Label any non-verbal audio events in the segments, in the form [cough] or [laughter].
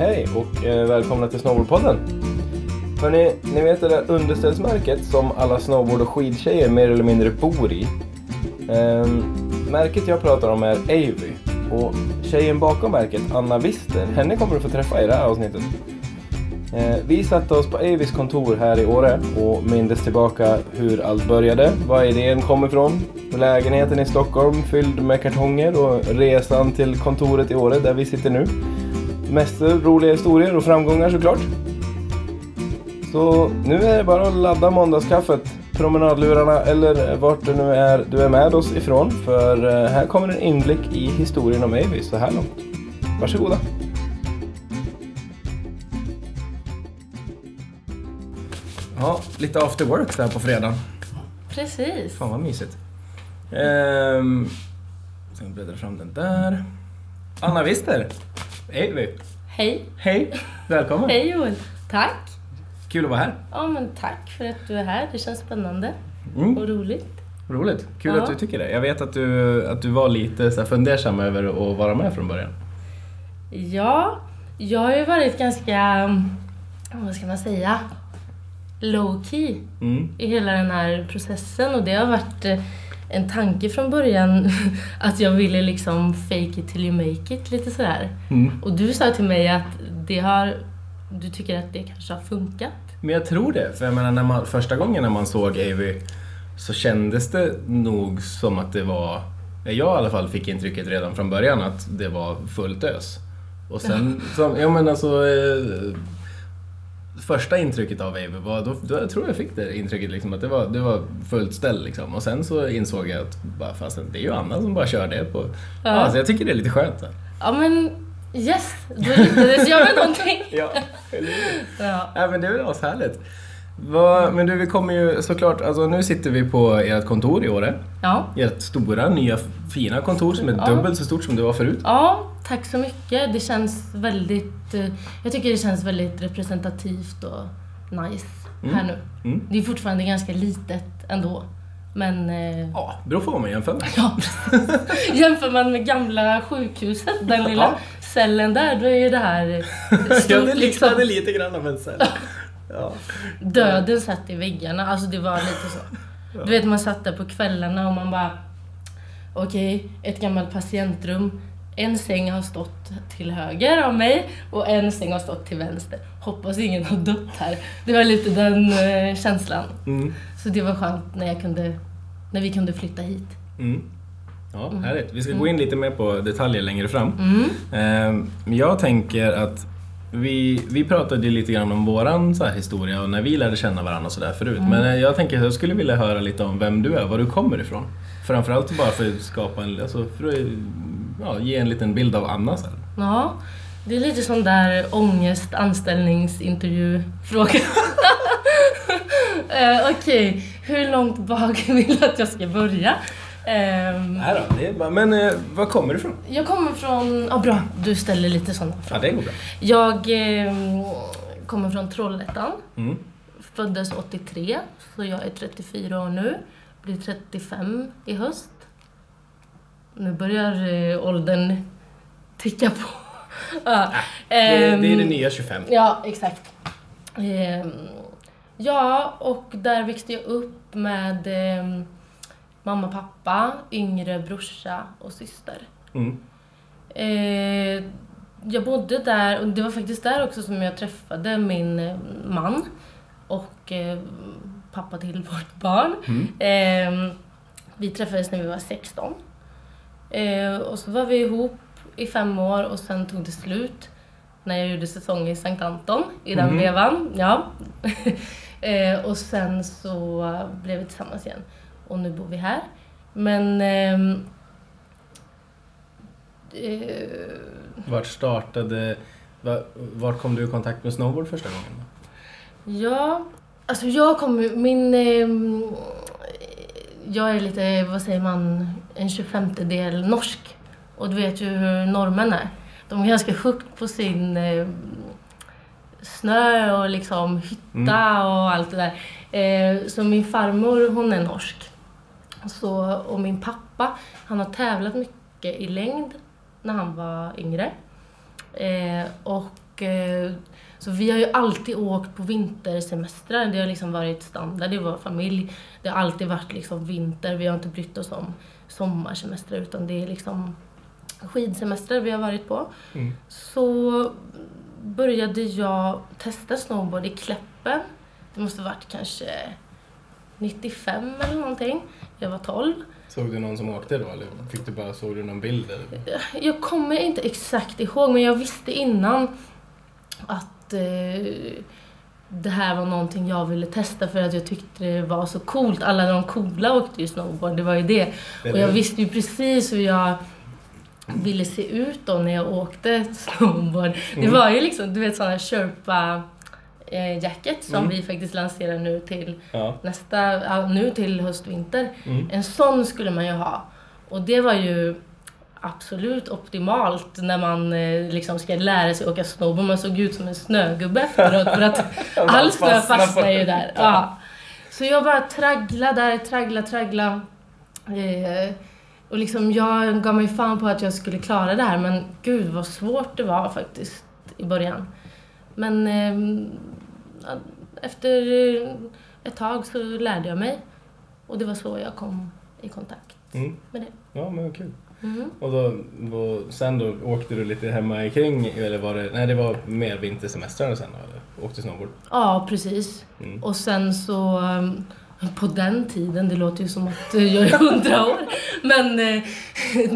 Hej och eh, välkomna till Snowboardpodden. Hörrni, ni vet det där underställsmärket som alla snowboard och skidtjejer mer eller mindre bor i? Ehm, märket jag pratar om är Avy och tjejen bakom märket, Anna Wister, henne kommer du få träffa i det här avsnittet. Eh, vi satte oss på Avys kontor här i Åre och mindes tillbaka hur allt började, var idén kom ifrån, lägenheten i Stockholm fylld med kartonger och resan till kontoret i Åre där vi sitter nu. Mest roliga historier och framgångar såklart. Så nu är det bara att ladda måndagskaffet, promenadlurarna eller vart det nu är du är med oss ifrån. För eh, här kommer en inblick i historien om Avy så här långt. Varsågoda. Ja, lite after work där på fredag. Precis. Fan vad mysigt. Ehm, ska vi bläddra fram den där. Anna Wister, Avy. Hej. Hej, välkommen. Hej Joel. Tack. Kul att vara här. Ja men tack för att du är här. Det känns spännande Mm. och roligt. Roligt. Kul Ja. att du tycker det. Jag vet att du, att du var lite så här fundersam över att vara med från början. Ja, jag har ju varit ganska, vad ska man säga, low key Mm. i hela den här processen och det har varit eh, en tanke från början [laughs] att jag ville liksom fake it till you make it lite sådär. Mm. Och du sa till mig att det har, du tycker att det kanske har funkat. Men jag tror det. För jag menar, när man, första gången när man såg Avy så kändes det nog som att det var... Jag i alla fall fick intrycket redan från början att det var fullt ös. Och sen... Så, ja men alltså... Första intrycket av Avy var... Då, då jag tror jag fick det intrycket liksom att det var, det var fullt ställ liksom. Och sen så insåg jag att bara, fast det är ju Anna som bara kör det på... Ja. Ja. så jag tycker det är lite skönt. Ja men yes, då lyckades jag med någonting. Ja, eller? [laughs] Ja. Ja, men det är väl ashärligt. Vad, men du, vi kommer ju såklart, alltså nu sitter vi på ert kontor i Åre. Ja. Ert stora, nya, fina kontor som är Ja. dubbelt så stort som det var förut. ja, tack så mycket. Det känns väldigt, eh, jag tycker det känns väldigt representativt och nice här nu. Mm. Det är fortfarande ganska litet ändå. Men eh, Ja, beror på vad man jämför med. [laughs] ja, jämför man med gamla sjukhuset, den lilla Ja. cellen där, då är ju det här eh, [laughs] Ja, stort det liksom. liknade lite grann av en cell. [laughs] Ja. Döden satt i väggarna, alltså det var lite så. Du vet man satt där på kvällarna och man bara Okej, ett gammalt patientrum. En säng har stått till höger av mig och en säng har stått till vänster. Hoppas ingen har dött här. Det var lite den eh, känslan. Mm. Så det var skönt när, jag kunde, när vi kunde flytta hit. Mm. Ja, härligt. Vi ska gå in lite mer på detaljer längre fram. Mm. Men jag tänker att vi, vi pratade lite grann om våran så här historia och när vi lärde känna varandra och sådär förut. Men eh, jag tänker att jag skulle vilja höra lite om vem du är, var du kommer ifrån. Framförallt bara för att skapa en, alltså för att ja, ge en liten bild av Anna sen. Ja, det är lite sån där ångest anställningsintervju-fråga. [laughs] eh, Okej, hur långt bak [laughs] vill du att jag ska börja? Ehm, Nej då, det är bara, men eh, var kommer du ifrån? jag kommer från... Ja, bra. Du ställer lite sådana Ja, frågor. det går bra. Jag ehm, kommer från Trollhättan. Mm. Föddes 83, så jag är 34 år nu. Blir 35 i höst. Nu börjar eh, åldern ticka på. [laughs] ja, Det, det är det nya 25. Ja, exakt. Ehm, ja, och där växte jag upp med mamma, pappa, yngre brorsa och syster. Mm. Eh, jag bodde där, och det var faktiskt där också som jag träffade min eh, man och eh, pappa till [laughs] vårt barn. Mm. Eh, vi träffades när vi var 16. Eh, och så var vi ihop i fem år och sen tog det slut när jag gjorde säsong i Sankt Anton i den Mhm. vevan. Ja. [laughs] och sen så blev vi tillsammans igen och nu bor vi här. Men ehm, eh, Vart startade... va- Vart kom du i kontakt med snowboard första gången? Ja, alltså jag kommer... Min... ehm, jag är lite, vad säger man, en 25-del norsk. Och du vet ju hur norrmän är. De är ganska högt på sin eh, snö och liksom hytta och allt det där. Eh, så min farmor, hon är norsk. Så, och min pappa, han har tävlat mycket i längd när han var yngre. Eh, och eh, så vi har ju alltid åkt på vintersemestrar. Det har liksom varit standard i vår familj. Det har alltid varit liksom vinter. Vi har inte brytt oss om sommarsemestrar utan det är liksom skidsemestrar vi har varit på. Mm. Så började jag testa snowboard i Kläppen. Det måste ha varit kanske 95 eller någonting. Jag var 12. Såg du någon som åkte då eller fick du bara, såg du någon bild? Eller? Jag kommer inte exakt ihåg men jag visste innan att eh, det här var någonting jag ville testa för att jag tyckte det var så coolt. Alla de coola åkte ju snowboard, det var ju det. Och jag visste ju precis hur jag ville se ut då när jag åkte snowboard. Det Mm. var ju liksom, du vet sådana Sherpa jacket som Mm. vi faktiskt lanserar nu till Ja. nästa, nu till höst-vinter. Mm. En sån skulle man ju ha. Och det var ju absolut optimalt när man eh, liksom ska lära sig åka snowboard. Man såg ut som en snögubbe efteråt för att [laughs] all snö fastnar ju där. Ja. Så jag bara traggla där, traggla, traggla. Eh, och liksom jag gav mig fan på att jag skulle klara det här men gud vad svårt det var faktiskt i början. Men eh, efter eh, ett tag så lärde jag mig och det var så jag kom i kontakt Mm. med det. Ja men kul. Mm. Och då, då, sen då åkte du lite hemma kring eller var det, nej det var mer vintersemestrarna sen då, eller? Åkte snowboard? Ja, precis. Mm. Och sen så um, på den tiden, det låter ju som att eh, jag är hundra år, [laughs] men eh,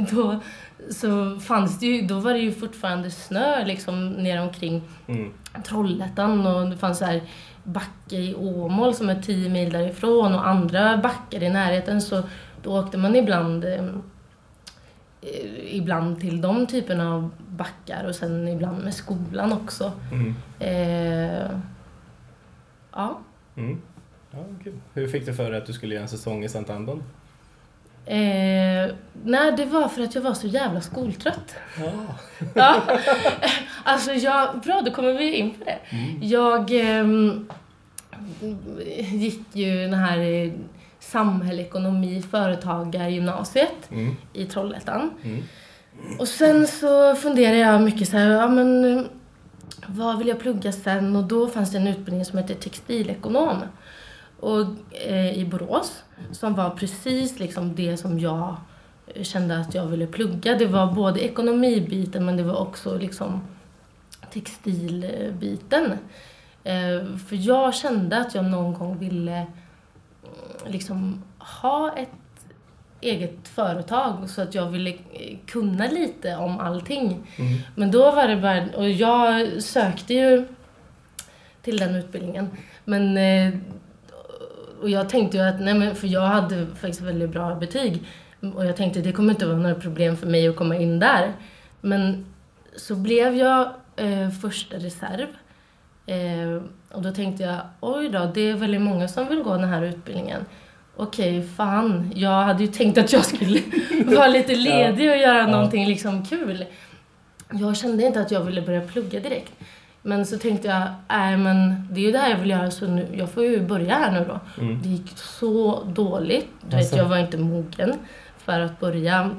[laughs] då så fanns det ju, då var det ju fortfarande snö liksom ner omkring Mm. Trollhättan och det fanns så här backe i Åmål som är 10 mil därifrån och andra backar i närheten så då åkte man ibland eh, eh, ibland till de typerna av backar och sen ibland med skolan också. Mm. Eh, ja. Mm. Ja. Hur fick du för dig att du skulle göra en säsong i Sankt Anton? Eh, nej, det var för att jag var så jävla skoltrött. Ja. [laughs] Ja. Alltså jag, bra, då kommer vi in på det. Jag ehm, gick ju den här eh, samhällsekonomi företagargymnasiet Mm. i Trollhättan. Mm. Och sen så funderade jag mycket så här, ja men eh, vad vill jag plugga sen? Och då fanns det en utbildning som heter textilekonom och, eh, i Borås som var precis liksom det som jag kände att jag ville plugga. Det var både ekonomibiten men det var också liksom textilbiten. Eh, för jag kände att jag någon gång ville mm, liksom ha ett eget företag så att jag ville eh, kunna lite om allting. Mm. Men då var det bara, och jag sökte ju till den utbildningen. Men, eh, och jag tänkte ju att, nej men för jag hade faktiskt väldigt bra betyg. Och jag tänkte det kommer inte vara några problem för mig att komma in där. Men så blev jag eh, första reserv. Eh, och då tänkte jag, oj då, det är väldigt många som vill gå den här utbildningen. Okej, fan. Jag hade ju tänkt att jag skulle [laughs] vara lite ledig och göra Ja. någonting liksom kul. Jag kände inte att jag ville börja plugga direkt. Men så tänkte jag, nej men det är ju det här jag vill göra så nu, jag får ju börja här nu då. Mm. Det gick så dåligt. Du vet, Alltså. jag var inte mogen för att börja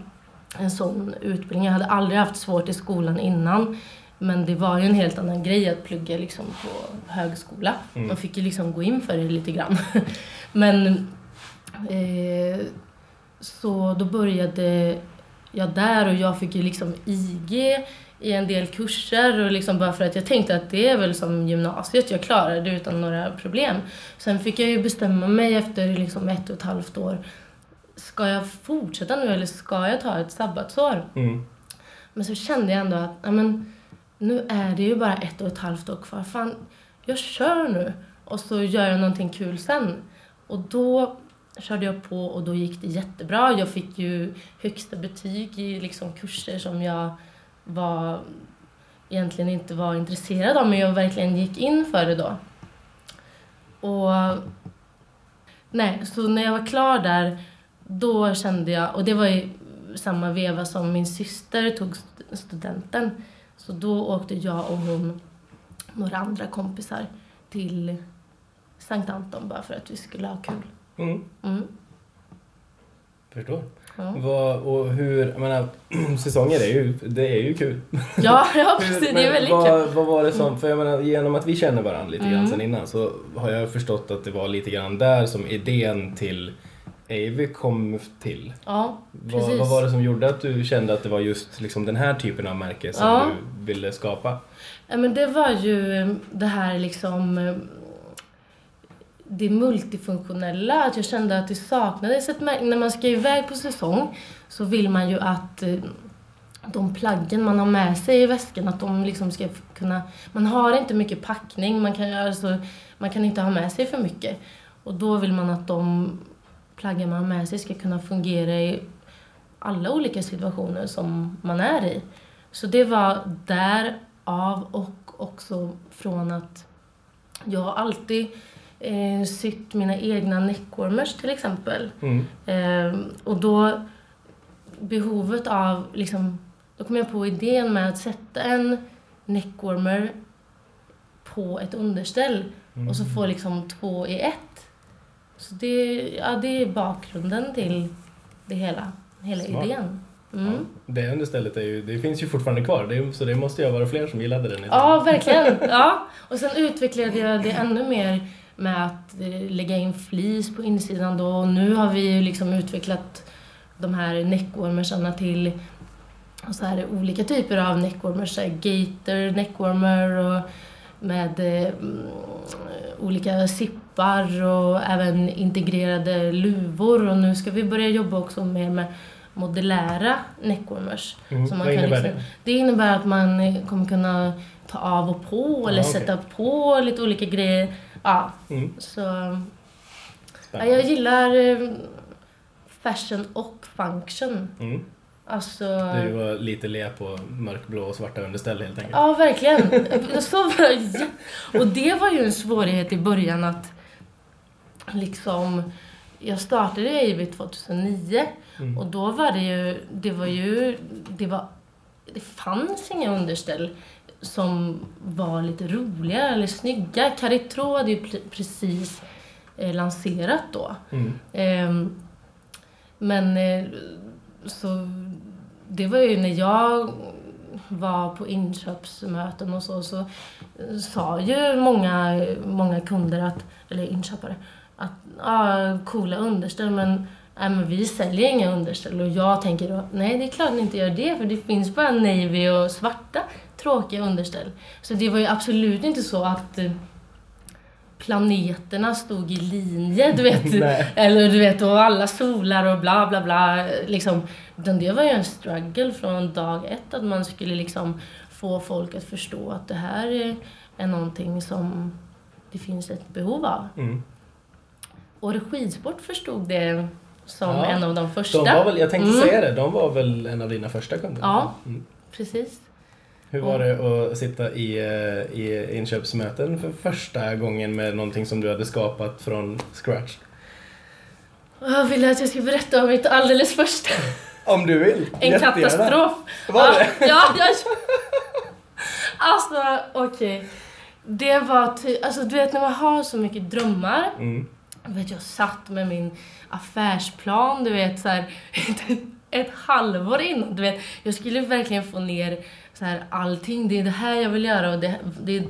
en sån utbildning. Jag hade aldrig haft svårt i skolan innan. Men det var ju en helt annan grej att plugga liksom på högskola. Mm. Man fick ju liksom gå in för det lite grann. [laughs] Men eh, så då började jag där och jag fick ju liksom IG i en del kurser och liksom bara för att jag tänkte att det är väl som gymnasiet, jag klarar det utan några problem. Sen fick jag ju bestämma mig efter liksom ett och ett halvt år. Ska jag fortsätta nu eller ska jag ta ett sabbatsår? Mm. Men så kände jag ändå att ja, men, nu är det ju bara ett och ett halvt år kvar. Fan, jag kör nu och så gör jag någonting kul sen. Och då körde jag på och då gick det jättebra. Jag fick ju högsta betyg i liksom kurser som jag var egentligen inte var intresserad av men jag verkligen gick in för det då. Och nej, så när jag var klar där då kände jag, och det var i samma veva som min syster tog st- studenten. Så då åkte jag och hon, några andra kompisar, till Sankt Anton bara för att vi skulle ha kul. Mm. Mm. Förstår. Vad, och hur, jag menar, [clears throat] säsonger är ju, det är ju kul. ja, ja [laughs] precis. Det är väldigt vad, kul. Vad var det som, för jag menar genom att vi känner varandra lite grann Mm. sen innan så har jag förstått att det var lite grann där som idén till Avy kom till. Ja, Vad, precis. vad var det som gjorde att du kände att det var just liksom den här typen av märke som Ja. du ville skapa? Ja, men det var ju det här liksom det multifunktionella, att jag kände att det saknades ett märke. När man ska iväg på säsong så vill man ju att eh, de plaggen man har med sig i väskan, att de liksom ska kunna... Man har inte mycket packning, man kan, alltså, man kan inte ha med sig för mycket. Och då vill man att de plaggen man har med sig ska kunna fungera i alla olika situationer som man är i. Så det var därav och också från att jag alltid eh, sytt mina egna neckwarmers till exempel. Mm. Eh, och då behovet av, liksom, då kom jag på idén med att sätta en neckwarmer på ett underställ Mm. och så få liksom två i ett. Så det, ja, det är bakgrunden till det hela, hela Smart. idén. Mm. Ja, det understället är ju, det finns ju fortfarande kvar, det, så det måste ju vara fler som gillade den idén. Ja, verkligen. Ja. Och sen utvecklade jag det ännu mer med att eh, lägga in flis på insidan då. Och nu har vi ju liksom utvecklat de här neckwarmersarna till så här olika typer av neckwarmers. Så här gator neckwarmer och med eh, mm, olika zippar och även integrerade luvor. Och nu ska vi börja jobba också mer med modulära neckwarmers. Mm. Så man Vad kan innebär liksom- det? Det innebär att man eh, kommer kunna ta av och på eller Ja, okej. sätta på lite olika grejer. Ja, Mm. så... Ja, jag gillar eh, fashion och function. Mm. Alltså... Du var lite le på mörkblå och svarta underställ helt enkelt. Ja, verkligen. Så var. Och det var ju en svårighet i början att liksom... Jag startade i Avit 2009 Mm. och då var det ju... Det var ju... Det var... Det fanns inga underställ som var lite roliga eller snygga. Caritro hade ju pre- precis eh, lanserat då. Mm. Ehm, men eh, så det var ju när jag var på inköpsmöten och så, så eh, sa ju många, många kunder, att, eller inköpare, att ja, coola underställ men Nej men vi säljer inga underställ och jag tänker då, nej det är klart ni inte gör det för det finns bara navy och svarta tråkiga underställ. Så det var ju absolut inte så att eh, planeterna stod i linje, du vet. [laughs] Eller du vet, och alla solar och bla bla bla. Liksom. Utan det var ju en struggle från dag ett, att man skulle liksom få folk att förstå att det här är, är någonting som det finns ett behov av. Mm. Och skidsport förstod det som Ja. en av de första. De var väl, jag tänkte Mm. säga det, de var väl en av dina första kunder? Ja. Mm. Precis. Hur var det att sitta i, eh, i inköpsmöten för första gången med någonting som du hade skapat från scratch? Jag ville att jag skulle berätta om mitt alldeles första. Om du vill! En Jättegärna. katastrof. Var det? Ja, ja, ja. Alltså, okej. Det var ty- alltså du vet när man har så mycket drömmar. Mm. Du vet, jag satt med min affärsplan, du vet så här, ett halvår innan. Du vet, jag skulle verkligen få ner så här, allting. Det är det här jag vill göra och det, det,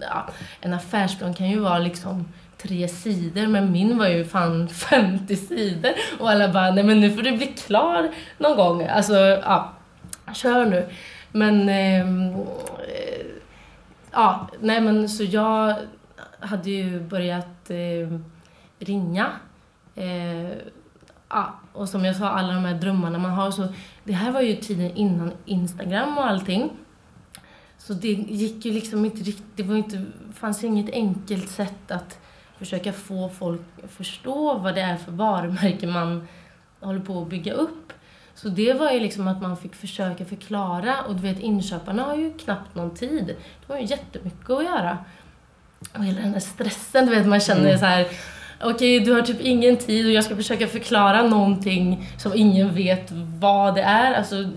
ja, en affärsplan kan ju vara liksom tre sidor, men min var ju fan [laughs] 50 sidor. Och alla bara, nej men nu får du bli klar någon gång. Alltså, ja, kör nu. Men, eh, ja, nej men så jag hade ju börjat eh, ringa. Eh, ja, och som jag sa, alla de här drömmarna man har. Så det här var ju tiden innan Instagram och allting. Så det gick ju liksom inte riktigt, det var inte, fanns inget enkelt sätt att försöka få folk att förstå vad det är för varumärke man håller på att bygga upp. Så det var ju liksom att man fick försöka förklara och du vet inköparna har ju knappt någon tid. De har ju jättemycket att göra. Och hela den där stressen, du vet man känner Mm. så här Okej, du har typ ingen tid och jag ska försöka förklara någonting som ingen vet vad det är. Alltså,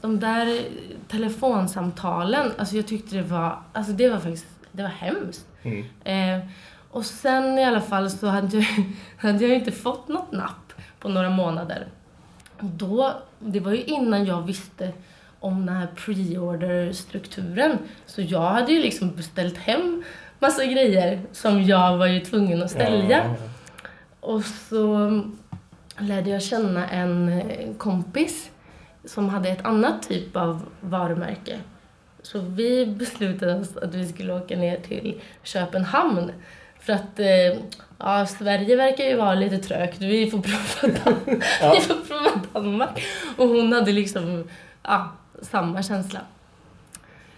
de där telefonsamtalen, alltså jag tyckte det var, alltså det var faktiskt, det var hemskt. Mm. Eh, och sen i alla fall så hade jag, [laughs] hade jag inte fått något napp på några månader. Då, det var ju innan jag visste om den här pre-order-strukturen. Så jag hade ju liksom beställt hem massa grejer som jag var ju tvungen att sälja. Ja. Och så lärde jag känna en kompis som hade ett annat typ av varumärke. Så vi beslutade oss att vi skulle åka ner till Köpenhamn. För att eh, ja, Sverige verkar ju vara lite trögt. Vi får prova, [laughs] Dan- vi får prova Danmark. Och hon hade liksom ja, samma känsla.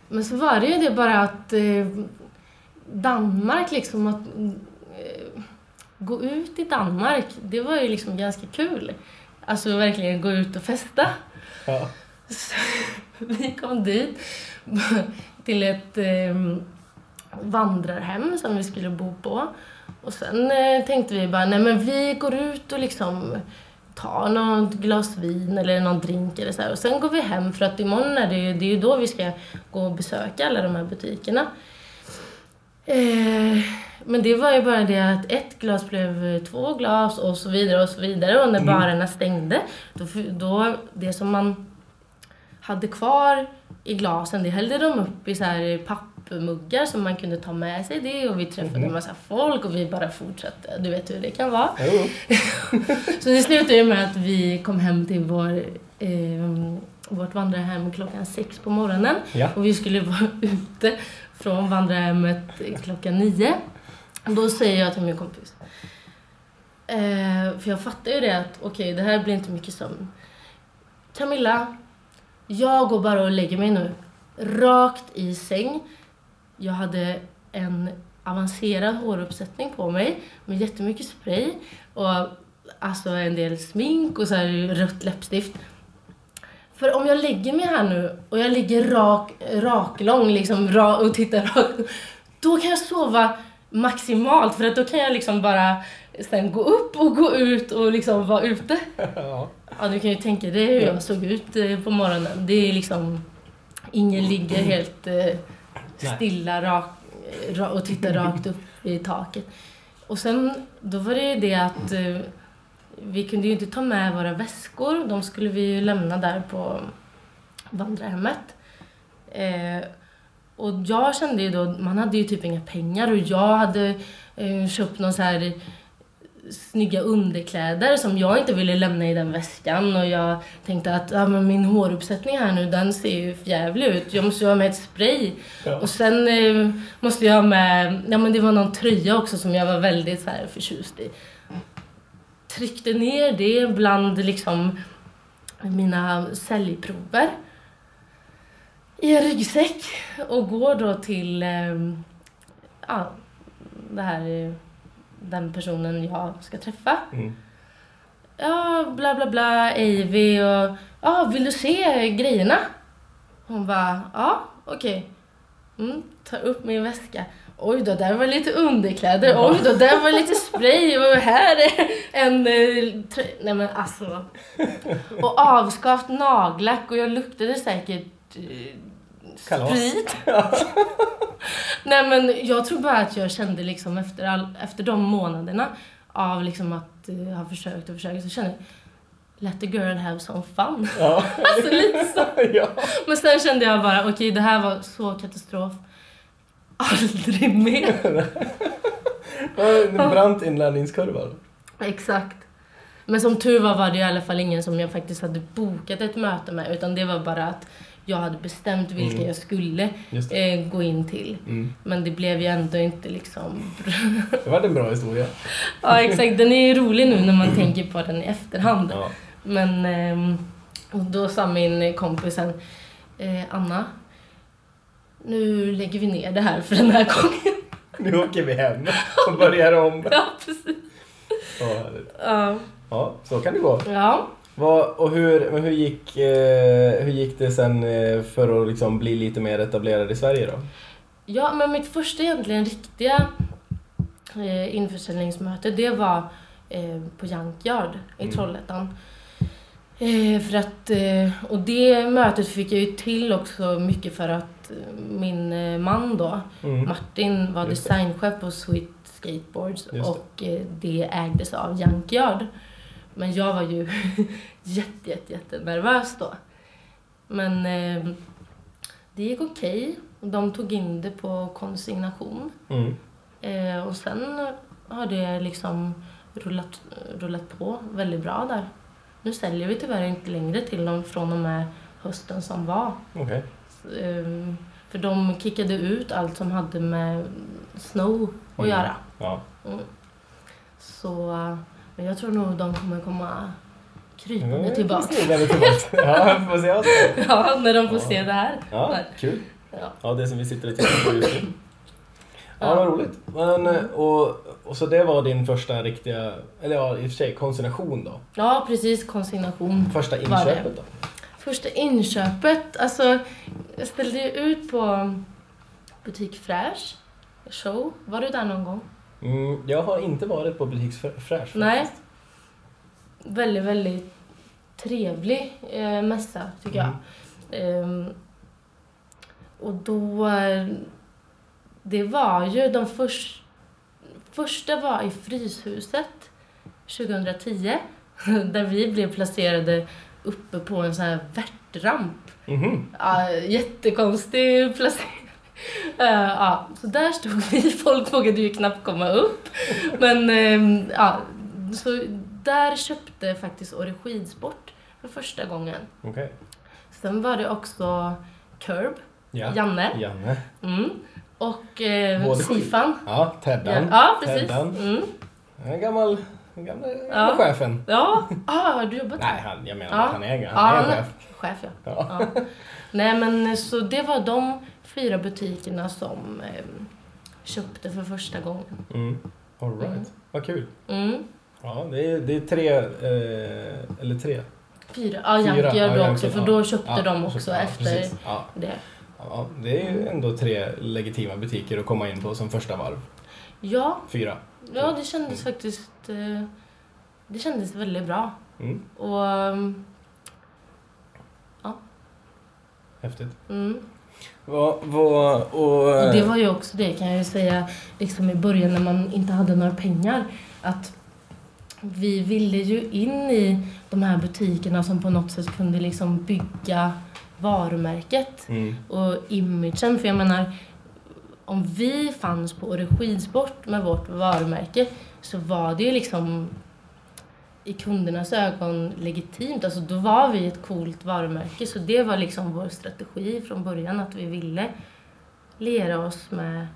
Men så var det ju det bara att eh, Danmark liksom att eh, gå ut i Danmark, det var ju liksom ganska kul. Alltså verkligen gå ut och festa. Ja. Så [laughs] vi kom dit till ett eh, vandrarhem som vi skulle bo på. Och sen eh, tänkte vi bara, nej men vi går ut och liksom tar något glas vin eller någon drink eller så här. Och sen går vi hem för att imorgon är det ju, det är ju då vi ska gå och besöka alla de här butikerna. Eh, men det var ju bara det att ett glas blev två glas och så vidare och så vidare. Och när barerna stängde, då, då det som man hade kvar i glasen, det hällde de upp i så här pappmuggar som man kunde ta med sig det och vi träffade en massa folk och vi bara fortsatte. Du vet hur det kan vara. [laughs] [laughs] Så det slutade med att vi kom hem till vår, eh, vårt vandrarhem klockan sex på morgonen. Ja. Och vi skulle vara [laughs] ute från vandrarhemmet klockan nio. Då säger jag till min kompis. Eh, för jag fattar ju det att okej, det här blir inte mycket sömn. Camilla, jag går bara och lägger mig nu. Rakt i säng. Jag hade en avancerad håruppsättning på mig med jättemycket spray och alltså en del smink och så här rött läppstift. För om jag lägger mig här nu och jag ligger rak, raklång liksom, ra, och tittar rakt, då kan jag sova maximalt för att då kan jag liksom bara sen gå upp och gå ut och liksom vara ute. Ja. Ja, du kan ju tänka dig hur jag såg ut eh, på morgonen. Det är liksom, ingen ligger helt eh, stilla rak, ra, och tittar rakt upp i taket. Och sen, då var det ju det att eh, vi kunde ju inte ta med våra väskor. De skulle vi ju lämna där på vandrarhemmet. Eh, och jag kände ju då, man hade ju typ inga pengar och jag hade eh, köpt någon så här snygga underkläder som jag inte ville lämna i den väskan och jag tänkte att ja, men min håruppsättning här nu den ser ju jävlig ut. Jag måste ju ha med ett spray. Ja. Och sen eh, måste jag ha med, ja men det var någon tröja också som jag var väldigt så här förtjust i. Tryckte ner det bland liksom mina säljprover i en ryggsäck och går då till eh, ja, det här, den personen jag ska träffa. Mm. Ja, bla bla bla, Avy och ja, vill du se grejerna? Hon bara, ja, okej. Mm, tar upp min väska. Oj då, där var lite underkläder. Oj då, där var lite spray och här är en... eh, Nej men alltså. Och avskavt nagellack och jag luktade säkert eh, Kalas. sprit. [laughs] Nej men jag tror bara att jag kände liksom efter, all, efter de månaderna av liksom att eh, ha försökt och försökt så kände jag Let the girl have some fun. Ja. [laughs] Alltså lite så. [laughs] ja. Men sen kände jag bara, okej det här var så katastrof. Aldrig mer. En brant inlärningskurva. Exakt. Men som tur var var det i alla fall ingen som jag faktiskt hade bokat ett möte med utan det var bara att jag hade bestämt vilka Mm. jag skulle eh, gå in till. Mm. Men det blev ju ändå inte liksom... [laughs] Det var en bra historia. ja exakt, den är ju rolig nu när man tänker på den i efterhand. Ja. Men och då sa min kompis sen, eh, Anna, nu lägger vi ner det här för den här gången. [laughs] Nu åker vi hem och börjar om. [laughs] ja, precis. Ja. Ja. ja, så kan det gå. ja. Vad, och hur, hur, gick, eh, hur gick det sen eh, för att liksom bli lite mer etablerad i Sverige då? Ja, men mitt första egentligen riktiga eh, införsäljningsmöte, det var eh, på Junkyard i Mm. Eh, för att, eh, och det mötet fick jag ju till också mycket för att eh, min man då, Mm. Martin, var Just det. designchef på Sweet Skateboards Just det. och eh, det ägdes av Junkyard. Men jag var ju [laughs] jätte, jätte, jätte nervös då. Men eh, det gick okej. De tog in det på konsignation. Mm. Eh, och sen har det liksom rullat, rullat på väldigt bra där. Nu säljer vi tyvärr inte längre till dem från och med hösten som var. Okej. Ehm, för de kickade ut allt som hade med snow att Mm. göra. Ja. Mm. Så men jag tror nog de kommer komma krypande Mm, tillbaka. Ja, får se. [laughs] Ja, när de får Ja. se det här. Ja, kul. Ja. Ja, det som vi sitter och tittar på just nu. Ja, vad roligt. Men, eh, och, och så det var din första riktiga, eller ja, i och för sig konsignation då. ja, precis. Konsignation. Första inköpet då? Första inköpet, alltså jag ställde ju ut på Butik Fräsch show. Var du där någon gång? Mm, jag har inte varit på Butiksfräsch Nej. faktiskt. Väldigt, väldigt trevlig eh, mässa tycker jag. Ehm, och då... Det var ju de först, första var i Fryshuset 2010. [laughs] Där vi blev placerade uppe på en sån här värtramp. Mhm. Ja, jättekonstig placering. [laughs] Eh, ja, så där stod vi. [laughs] Folk vågade ju knappt komma upp. Men ehm, ja, så där köpte faktiskt Åre Skidsport för första gången. Okej. Sen var det också Curb, Ja. Janne. Janne. Mm. Och eh, Sifan. Ja, Teddan. Ja, precis. Teddan. Mm. En gammal, gamla, gamla Ja. chefen. Ja, ah, har du jobbat Nej, han, jag menar Ja. att han är, Ja, han är han chef. Chef, ja. Ja. ja. Nej, men så det var de fyra butikerna som eh, köpte för första gången. Mm. All right. Mm. Vad kul. Mm. Ja, det är, det är tre, eh, eller tre. Fyra. Ja, Fyra. Yankee gör Ja, Yankee, också, för ja. då köpte Ja, de så- också ja, efter. Ja. det. Ja, det är ju ändå tre legitima butiker att komma in på som första varv. Ja, Fyra. ja det kändes faktiskt... Eh, det kändes väldigt bra. Mm. Och... ehm, Häftigt. Mm. Vad, vad, och... Och det var ju också det kan jag ju säga, liksom i början när man inte hade några pengar. Att vi ville ju in i de här butikerna som på något sätt kunde liksom bygga varumärket Mm. och imagen. För jag menar, om vi fanns på Åre Skidsport med vårt varumärke så var det ju liksom i kundernas ögon legitimt. Alltså då var vi ett coolt varumärke. Så det var liksom vår strategi från början att vi ville lera oss med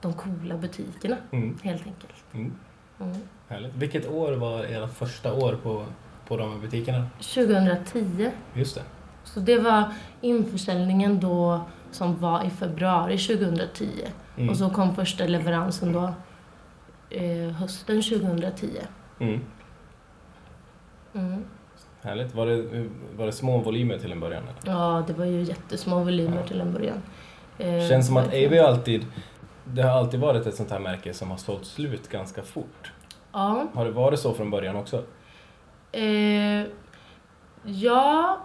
de coola butikerna Mm. helt enkelt. Mm. Mm. Härligt. Vilket år var ert första år på, på de här butikerna? 2010. Just det. Så det var införsäljningen då som var i februari 2010. Mm. Och så kom första leveransen då eh, hösten 2010. Mm. Mm. Härligt. Var det, var det små volymer till en början? Eller? Ja, det var ju jättesmå volymer Ja. till en början. Eh, Känns som att. AV alltid, det har alltid varit ett sånt här märke som har sålt slut ganska fort. Ja. Har det varit så från början också? Eh, ja,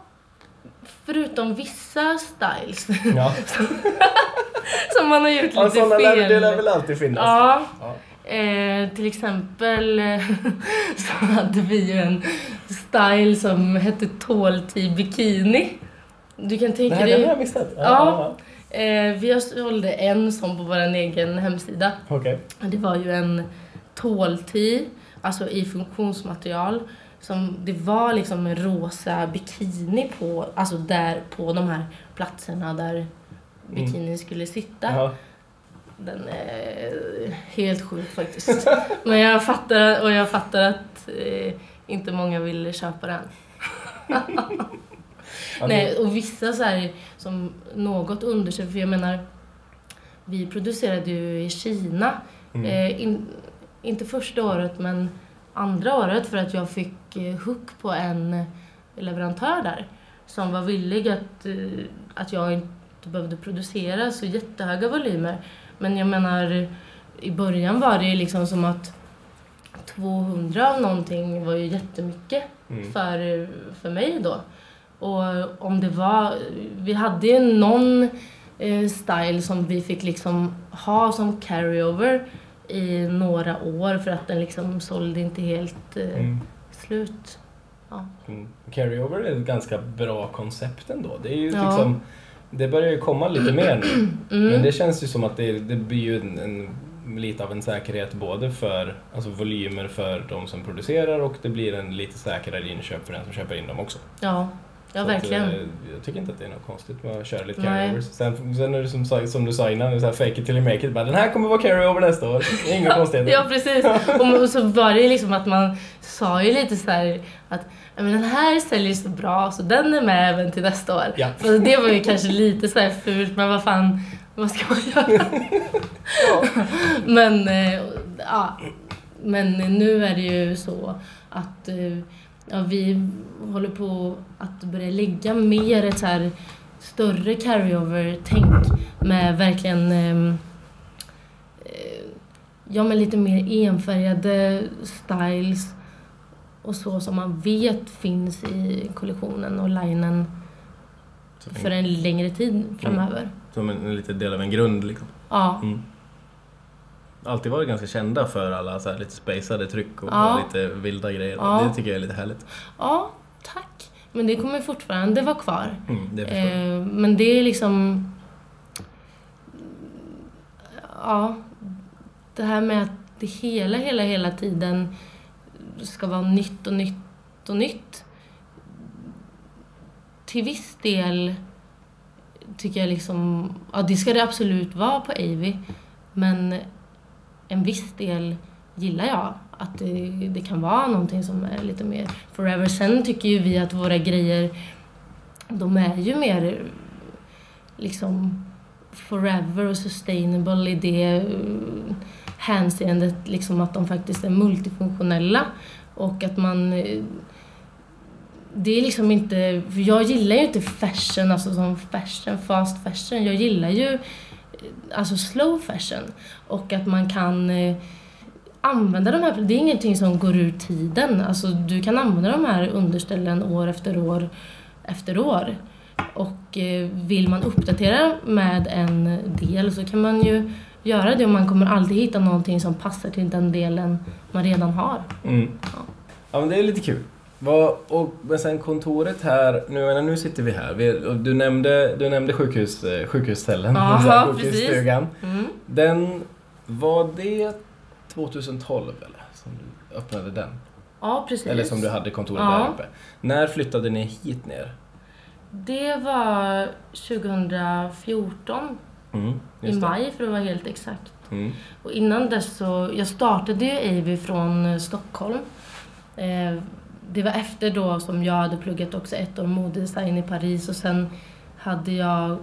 förutom vissa styles Ja, [laughs] som man har gjort ja lite lär, fel. det lär väl alltid finnas? Ja, Ja. Eh, till exempel [laughs] så hade vi ju en style som hette Tall bikini. Du kan tänka Nej, det har dig... jag missat. Ja, Ja. ja. Eh, vi sålde en sån på vår egen hemsida. Okej. Det var ju en tål-tee, alltså i funktionsmaterial. Som, det var liksom en rosa bikini på, alltså där på de här platserna där bikinin skulle sitta. Ja. Den är helt sjuk faktiskt. [laughs] Men jag fattar, och jag fattar att eh, inte många vill köpa den. [laughs] Nej, och vissa så här som något undersökt, för jag menar, vi producerade ju i Kina. Mm. Eh, in, inte första året, men andra året för att jag fick eh, hook på en leverantör där som var villig att, eh, att jag inte behövde producera så jättehöga volymer. Men jag menar, i början var det liksom som att 200 av någonting var ju jättemycket Mm. för, för mig då. Och om det var, vi hade ju någon eh, style som vi fick liksom ha som carryover i några år för att den liksom sålde inte helt eh, Mm. slut. Ja. Mm. Carryover är ett ganska bra koncept ändå. Det är ju Ja. liksom, det börjar ju komma lite mer nu. [clears throat] Mm. Men det känns ju som att det, det blir ju en, en, lite av en säkerhet både för alltså volymer för de som producerar och det blir en lite säkrare inköp för den som köper in dem också. Ja, ja Så verkligen. Att, eh, jag tycker inte att det är något konstigt med att köra lite carryovers. Sen, sen är det som, som du sa innan, så här fake it till you make it. Bara, den här kommer vara carryover nästa år. Inga [laughs] konstigheter. Ja, precis. Och, så var det liksom att man sa ju lite så här att "Ja, men den här säljer så bra så den är med även till nästa år. Ja. För det var ju kanske lite så här fult, men vad fan, vad ska man göra? Men, eh, ja, men nu är det ju så att eh, ja, vi håller på att börja lägga mer ett så här större carryover-tänk med verkligen ehm, eh, ja, men lite mer enfärgade styles och så som man vet finns i kollektionen och linen för en, en längre tid framöver. som en, en liten del av en grund liksom. Ja, Mm. Alltid varit ganska kända för alla så här lite spacade tryck och Ja. lite vilda grejer. Ja. Det tycker jag är lite härligt. ja, tack. Men det kommer fortfarande vara kvar. Mm, det. Eh, men det är liksom... Ja, det här med att det hela, hela, hela tiden ska vara nytt och nytt och nytt. Till viss del tycker jag liksom... Ja, det ska det absolut vara på Avy. Men en viss del gillar jag. Att det, det kan vara någonting som är lite mer forever. Sen tycker ju vi att våra grejer, de är ju mer liksom forever och sustainable i det eh, hänseendet liksom att de faktiskt är multifunktionella och att man eh, det är liksom inte, för jag gillar ju inte fashion, alltså som fashion, fast fashion. Jag gillar ju alltså slow fashion. Och att man kan eh, använda de här, det är ingenting som går ur tiden. Alltså du kan använda de här underställen år efter år efter år. Och eh, vill man uppdatera med en del så kan man ju göra det och man kommer alltid hitta någonting som passar till den delen man redan har. Mm. Ja men det är lite kul. Vad, och, men sen kontoret här, nu, menar, nu sitter vi här. Vi, du nämnde, du nämnde sjukhus, eh, [laughs] här, precis. sjukhusstugan. Mm. Den, var det 2012 eller? Som du öppnade den? Ja, precis. Eller som du hade kontoret Ja. där uppe. När flyttade ni hit ner? Det var 2014, Mm, i maj för att vara helt exakt. Mm. Och innan dess så, jag startade ju Avy från eh, Stockholm. Eh, det var efter då som jag hade pluggat också ett år modedesign i Paris och sen hade jag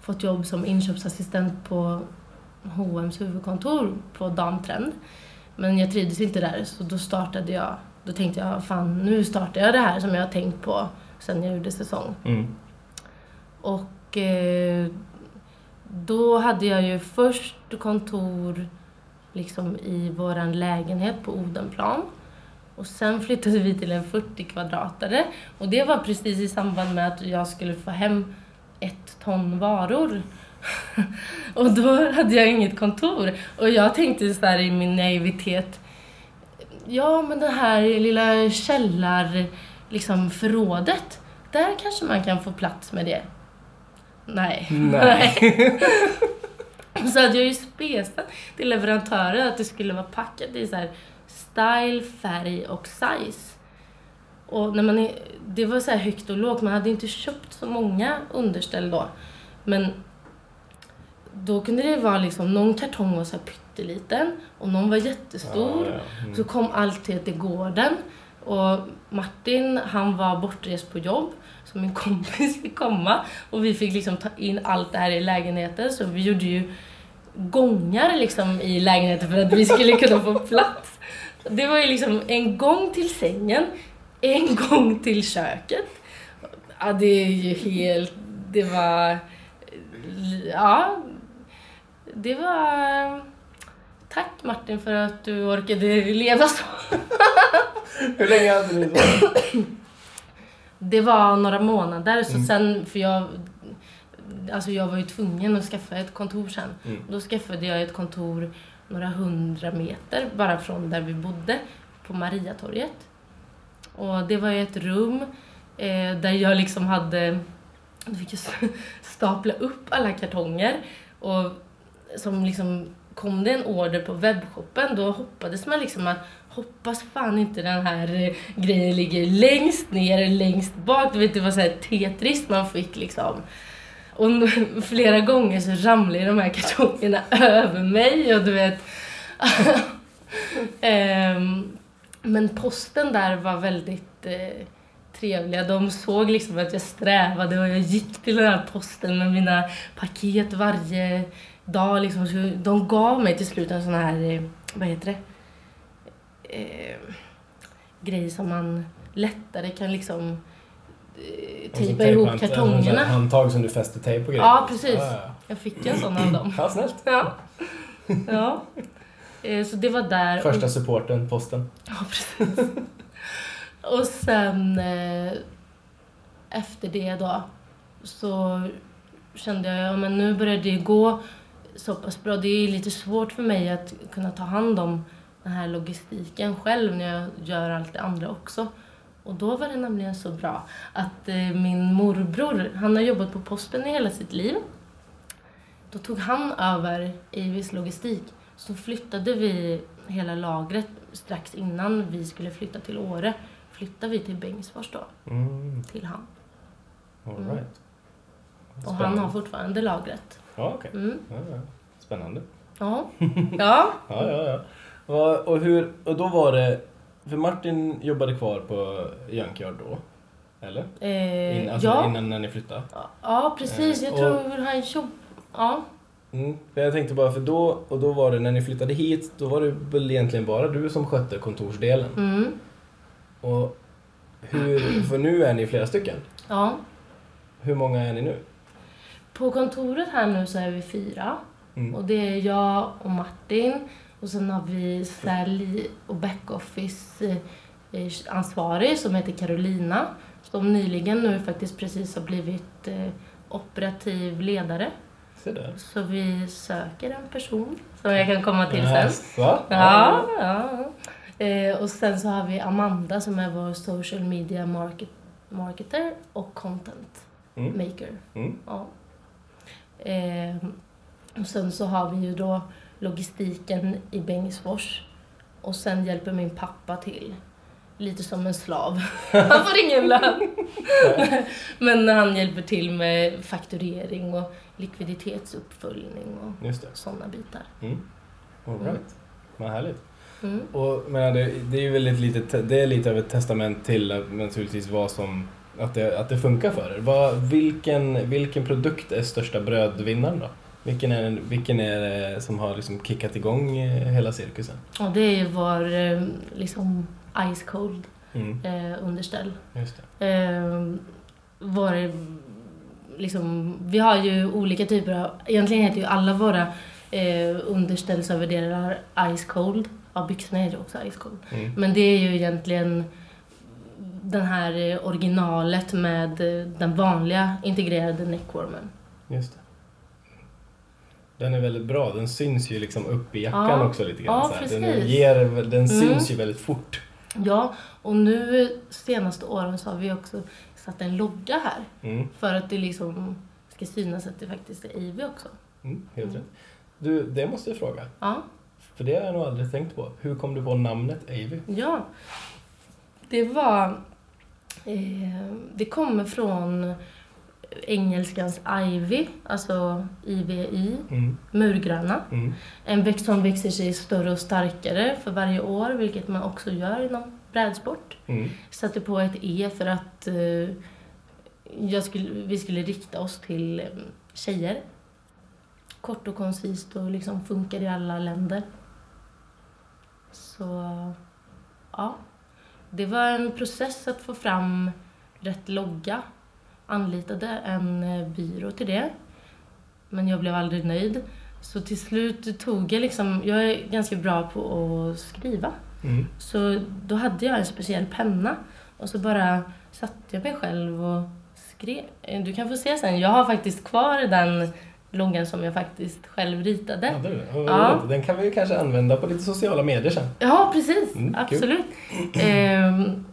fått jobb som inköpsassistent på H&M's huvudkontor på Damtrend. Men jag trivdes inte där så då startade jag, då tänkte jag fan nu startar jag det här som jag har tänkt på sen jag gjorde säsong. Mm. Och eh, då hade jag ju först kontor liksom i våran lägenhet på Odenplan. Och sen flyttade vi till en 40 kvadratare. Och det var precis i samband med att jag skulle få hem ett ton varor. [laughs] och då hade jag inget kontor. Och jag tänkte så här i min naivitet. Ja, men det här lilla källar, liksom förrådet. Där kanske man kan få plats med det. Nej. Nej. [laughs] Så hade jag ju spesat till leverantören att det skulle vara packat i så här style, färg och size. Och när man är, det var så här högt och lågt, man hade inte köpt så många underställ då. Men då kunde det vara liksom, någon kartong var så här pytteliten och någon var jättestor. Ja, ja. Mm. Så kom allt till till gården. Och Martin, han var bortrest på jobb. Så min [laughs] kompis fick komma. Och vi fick liksom ta in allt det här i lägenheten. Så vi gjorde ju gångar liksom i lägenheten för att vi skulle kunna få plats. Det var ju liksom en gång till sängen, en [laughs] gång till köket. Ja, det är ju helt... Det var... Ja. Det var... Tack Martin för att du orkade leva så. [laughs] Hur länge hade ni så? Det var några månader, så Mm. sen, för jag... Alltså jag var ju tvungen att skaffa ett kontor sen. Mm. Då skaffade jag ett kontor några hundra meter bara från där vi bodde, på Mariatorget. Och det var ju ett rum eh, där jag liksom hade, då fick jag [laughs] stapla upp alla kartonger och som liksom kom det en order på webbshoppen då hoppades man liksom att hoppas fan inte den här eh, grejen ligger längst ner längst bak. Du vet, det var så här Tetris man fick liksom. Och [laughs] flera gånger så ramlade de här kartongerna [laughs] över mig och du vet. um, [laughs] men posten där var väldigt eh, trevliga. De såg liksom att jag strävade och jag gick till den här posten med mina paket varje dag. Liksom. Så de gav mig till slut en sån här, eh, vad heter det? Eh, grej som man lättare kan liksom tejpa ihop kartongerna. alltså Handtag som du fäster tejp på grejer. Ja, precis. Ja, ja. Jag fick en sån av [clears throat] dem. ja snällt. Ja. ja. Eh, Så det var där. Första supporten, posten. Ja, precis. Och sen eh, efter det då så kände jag, ja men nu börjar det gå så pass bra. Det är lite svårt för mig att kunna ta hand om den här logistiken själv när jag gör allt det andra också. Och då var det nämligen så bra att eh, min morbror, han har jobbat på posten i hela sitt liv. Då tog han över Avis logistik. Så flyttade vi hela lagret strax innan vi skulle flytta till Åre. Flyttade vi till Bengtsfors då, Mm, till han. all Mm. right. Och han har fortfarande lagret. Ja, okej. Mm. Ja, ja. Spännande. Ja. ja. [laughs] Ja, ja, ja. Och, hur, och då var det... För Martin jobbade kvar på Junkyard då? Eller? Eh, In, alltså ja. innan när ni flyttade? ja, precis. Eh, Jag och- tror han jobb... Ja. Mm. Jag tänkte bara, för då, och då var det när ni flyttade hit, då var det väl egentligen bara du som skötte kontorsdelen. Mm. Och hur, för nu är ni flera stycken. Ja. Hur många är ni nu? På kontoret här nu så är vi fyra. Mm. Och det är jag och Martin. Och sen har vi sälj och backoffice eh, ansvarig som heter Carolina. Som nyligen nu faktiskt precis har blivit eh, operativ ledare. Så vi söker en person som jag kan komma till sen. Jaså? Ja, ja. Eh, och sen så har vi Amanda som är vår social media market, marketer och content Mm. maker. Mm. Ja. Eh, och sen så har vi ju då logistiken i Bengtsfors. Och sen hjälper min pappa till. Lite som en slav. [laughs] Han får ingen lön. Men han hjälper till med fakturering och likviditetsuppföljning och sådana bitar. Mm. All right. Vad härligt. Mm. Och, men det, det är ju väl ett litet, det är lite av ett testament till naturligtvis vad som, att det, att det funkar för er. Vad, vilken, vilken produkt är största brödvinnaren då? Vilken är, vilken är det som har liksom kickat igång eh, hela cirkusen? Och det vår eh, liksom ice cold Mm. eh, underställ. Just det. Eh, vår, liksom, vi har ju olika typer av, egentligen heter ju alla våra eh, underställsöverdelar ice cold. Ja, byxorna heter också ice cold. Mm. Men det är ju egentligen den här eh, originalet med den vanliga integrerade neckwarmen. Just det. Den är väldigt bra. Den syns ju liksom upp i jackan Ja. också lite grann. Ja. Den, ger, den Mm. syns ju väldigt fort. Ja, och nu senaste åren så har vi också satt en logga här. Mm. För att det liksom ska synas att det faktiskt är Ivy också. Mm, helt Mm. rätt. Du, det måste jag fråga. Ja, För det har jag nog aldrig tänkt på. Hur kom du på namnet Avy? ja. Det var... Eh, det kommer från engelskans ivy, alltså IVI, Mm. murgröna. Mm. En växt som växer sig större och starkare för varje år, vilket man också gör inom brädsport. Mm. Satte på ett E för att eh, jag skulle, vi skulle rikta oss till eh, tjejer. Kort och koncist och liksom funkar i alla länder. Så, ja. Det var en process att få fram rätt logga. Anlitade en eh, byrå till det. Men jag blev aldrig nöjd. Så till slut tog jag liksom, jag är ganska bra på att skriva. Mm. Så då hade jag en speciell penna och så bara satte jag mig själv och skrev. Eh, Du kan få se sen, jag har faktiskt kvar den loggan som jag faktiskt själv ritade. Ja, det. Ja. Den kan vi ju kanske använda på lite sociala medier sen. Ja, precis. Mm. Absolut. [clears throat] Ehm,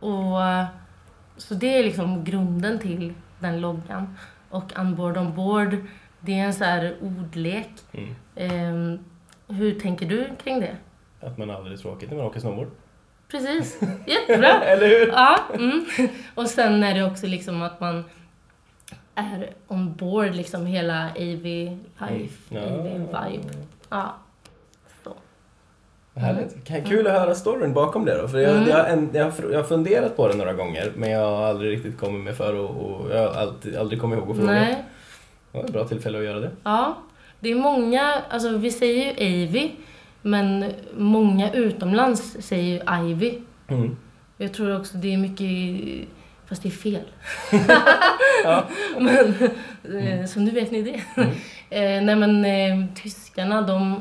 och så det är liksom grunden till den loggan. Och Unboard on board, det är en så här ordlek. Mm. Ehm, hur tänker du kring det? Att man aldrig är tråkigt när man åker snowboard. Precis, jättebra! [laughs] Eller hur? Ja, mm. Och sen är det också liksom att man är ombord liksom hela AV Life, Mm. AV Vibe. Ja. Härligt. K- Kul att höra storyn bakom det då. För jag, Mm. jag, en, jag, jag har funderat på det några gånger men jag har aldrig riktigt kommit med för och, och jag har alltid, aldrig kommit ihåg att fråga. Nej. Det var ett bra tillfälle att göra det. Ja. Det är många, alltså vi säger ju AV, men många utomlands säger ju Ivy. Mm. Jag tror också det är mycket, fast det är fel. [laughs] [laughs] Ja. Men, eh, så nu vet ni det. Mm. [laughs] Eh, nej men eh, tyskarna de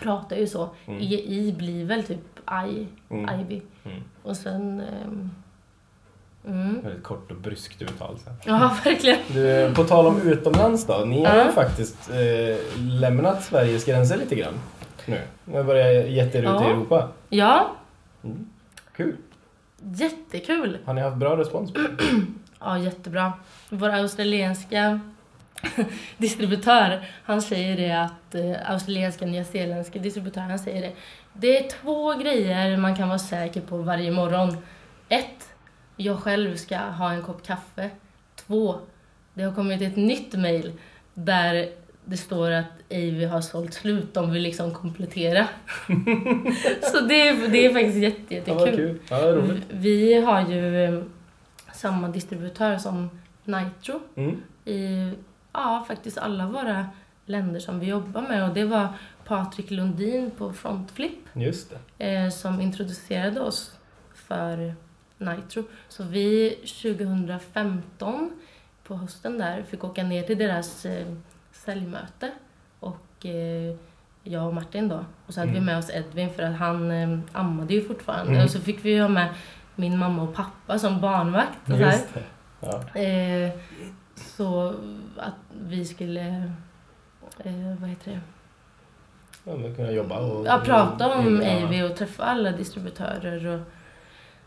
pratar ju så. Mm. EI blir väl typ I, Mm. Ivy. Mm. Och sen... ehm, mm. Väldigt kort och bryskt uttal. Så. Ja, [laughs] verkligen. Du, på tal om utomlands då. Ni har ju faktiskt eh, lämnat Sveriges gränser lite grann nu. Ni har börjat gett er ut Ja. i Europa. Ja, Mm. Kul. jättekul. Har ni haft bra respons på det? [clears throat] Ja, jättebra. Vår australienska [laughs] distributör, han säger det att, eh, australienska nyzeeländska distributör, han säger det. Det är två grejer man kan vara säker på varje morgon. Ett, jag själv ska ha en kopp kaffe. Två, det har kommit ett nytt mail där det står att Avy har sålt slut, de vill liksom komplettera. [laughs] Så det är, det är faktiskt jätte, Ja, jättekul. kul. Ja, vad roligt. Vi har ju eh, samma distributör som Nitro Mm. i ja, faktiskt alla våra länder som vi jobbar med. Och det var Patrik Lundin på Frontflip Just eh, som introducerade oss för Nitro. Så vi 2015 på hösten där fick åka ner till deras eh, säljmöte. Och eh, jag och Martin då. Och så hade Mm. vi med oss Edvin för att han eh, ammade ju fortfarande. Mm. Och så fick vi ha med min mamma och pappa som barnvakt. Och så. Ja. Så att vi skulle, eh, vad heter det? Ja, men kunna jobba och... Ja, prata om. AV och träffa alla distributörer och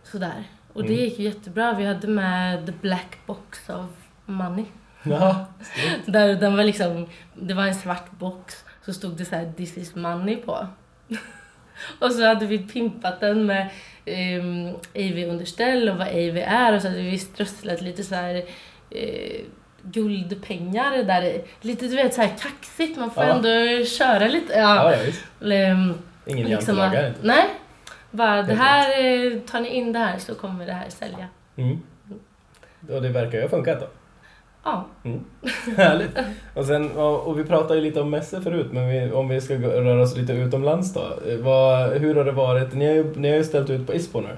sådär. Och det Mm. gick ju jättebra. Vi hade med the black box of money. Ja. [laughs] Där den var liksom, det var en svart box, så stod det så här this is money på. [laughs] och så hade vi pimpat den med um, AV-underställ och vad AV är och så hade vi strösslat lite så här eh, guldpengar där i. Lite du vet så här kaxigt, man får Ja. ändå köra lite. Ja. Ja, ja. Ehm, Ingen liksom jantelagar. Nej. Bara, det här, eh, tar ni in det här så kommer det här sälja. Mm. Och det verkar ju ha funkat då. Ja. [laughs] Härligt. Och, sen, och vi pratade ju lite om mässor förut, men vi, om vi ska röra oss lite utomlands då. Vad, hur har det varit? Ni har, ju, ni har ju ställt ut på ISPO nu.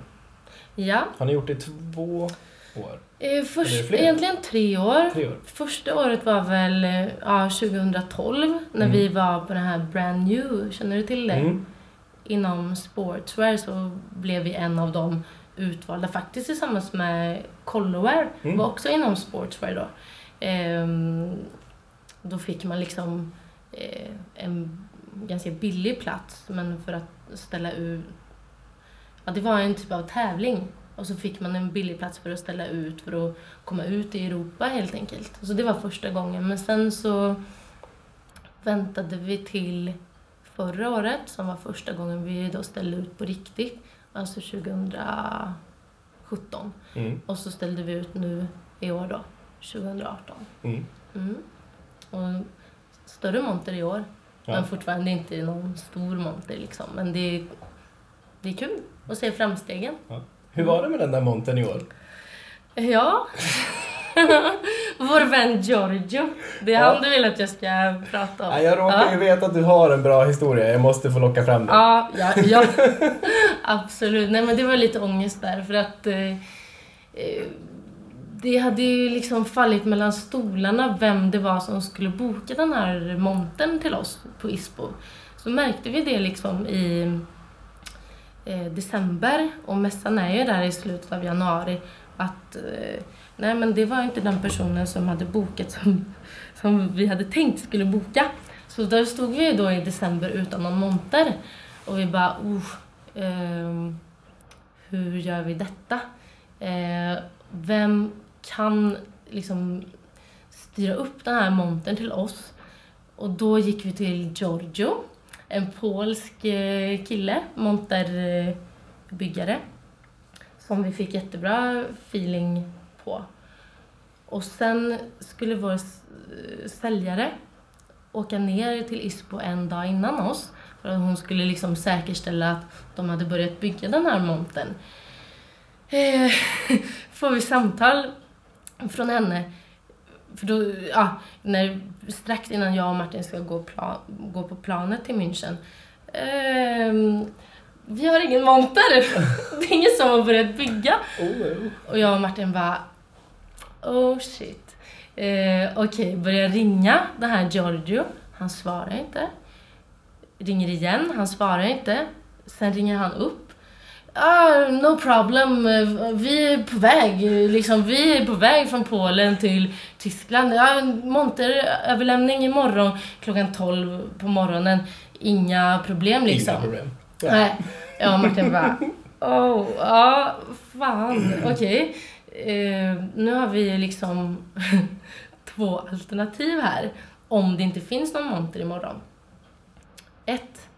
Ja. Har ni gjort det två år? Eh, först, egentligen tre år. Tre år? Första året var väl eh, ja, 2012 när Mm. vi var på den här Brand New, känner du till det? Mm. Inom sportswear så blev vi en av de utvalda, faktiskt tillsammans med Colloware, Mm. var också inom sportswear då. Ehm, då fick man liksom eh, en ganska billig plats, men för att ställa ut... Ja, det var en typ av tävling. Och så fick man en billig plats för att ställa ut, för att komma ut i Europa helt enkelt. Så det var första gången. Men sen så väntade vi till förra året, som var första gången vi då ställde ut på riktigt. Alltså 2017. Mm. Och så ställde vi ut nu i år då, 2018. Mm. Mm. Och större monter i år, Ja. men fortfarande inte någon stor monter liksom. Men det är, det är kul att se framstegen. Hur var det med den där montern i år? Ja. [laughs] Vår vän Giorgio. Det är Ja. han du vill att jag ska prata om. Ja, jag råkar ju veta att du har en bra historia, jag måste få locka fram den. Ja, ja, ja. [laughs] absolut. Nej men det var lite ångest där för att eh, eh, det hade ju liksom fallit mellan stolarna vem det var som skulle boka den här montern till oss på ISPO. Så märkte vi det liksom i Eh, december och mässan är ju där i slutet av januari att eh, nej men det var inte den personen som hade bokat som, [laughs] som vi hade tänkt skulle boka. Så där stod vi ju då i december utan någon monter och vi bara, oh, eh, hur gör vi detta? Eh, vem kan liksom styra upp den här montern till oss? Och då gick vi till Giorgio, en polsk eh, kille, monterbyggare, som vi fick jättebra feeling på. Och sen skulle vår säljare åka ner till Ispo en dag innan oss för att hon skulle liksom säkerställa att de hade börjat bygga den här montern. Eh, [laughs] får vi samtal från henne. För då, ja, när, strax innan jag och Martin ska gå, pla, gå på planet till München. Ehm, vi har ingen monter. [laughs] Det är ingen som har börjat bygga. Och jag och Martin bara, oh shit. Eh, Okej, börjar ringa den här Giorgio. Han svarar inte. Ringer igen, han svarar inte. Sen ringer han upp. Ah, no problem, vi är på väg. Liksom, vi är på väg från Polen till Tyskland. Ja, monteröverlämning imorgon klockan 12 på morgonen. Inga problem liksom. Inga problem. Ja. Nej. Jag och Martin bara, oh, ja, fan, okej. Eh, nu har vi liksom [laughs] två alternativ här. Om det inte finns någon monter imorgon. Ett,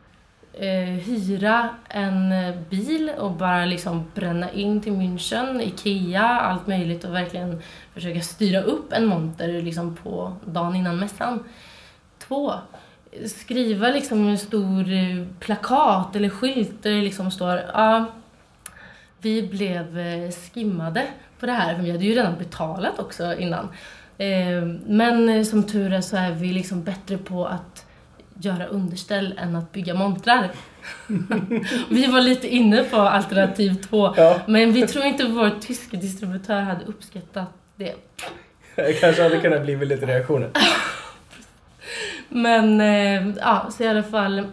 eh, hyra en eh, bil och bara liksom bränna in till München, Ikea, allt möjligt och verkligen försöka styra upp en monter liksom på dagen innan mässan. Två, skriva liksom en stor eh, plakat eller skylt där det liksom står ja, vi blev eh, skimmade på det här, för vi hade ju redan betalat också innan. Eh, Men eh, som tur är så är vi liksom bättre på att göra underställ än att bygga montrar. [laughs] vi var lite inne på alternativ två, Ja, men vi tror inte vår tyska distributör hade uppskattat det. det kanske hade kunnat bli lite reaktioner. Men eh, ja, så i alla fall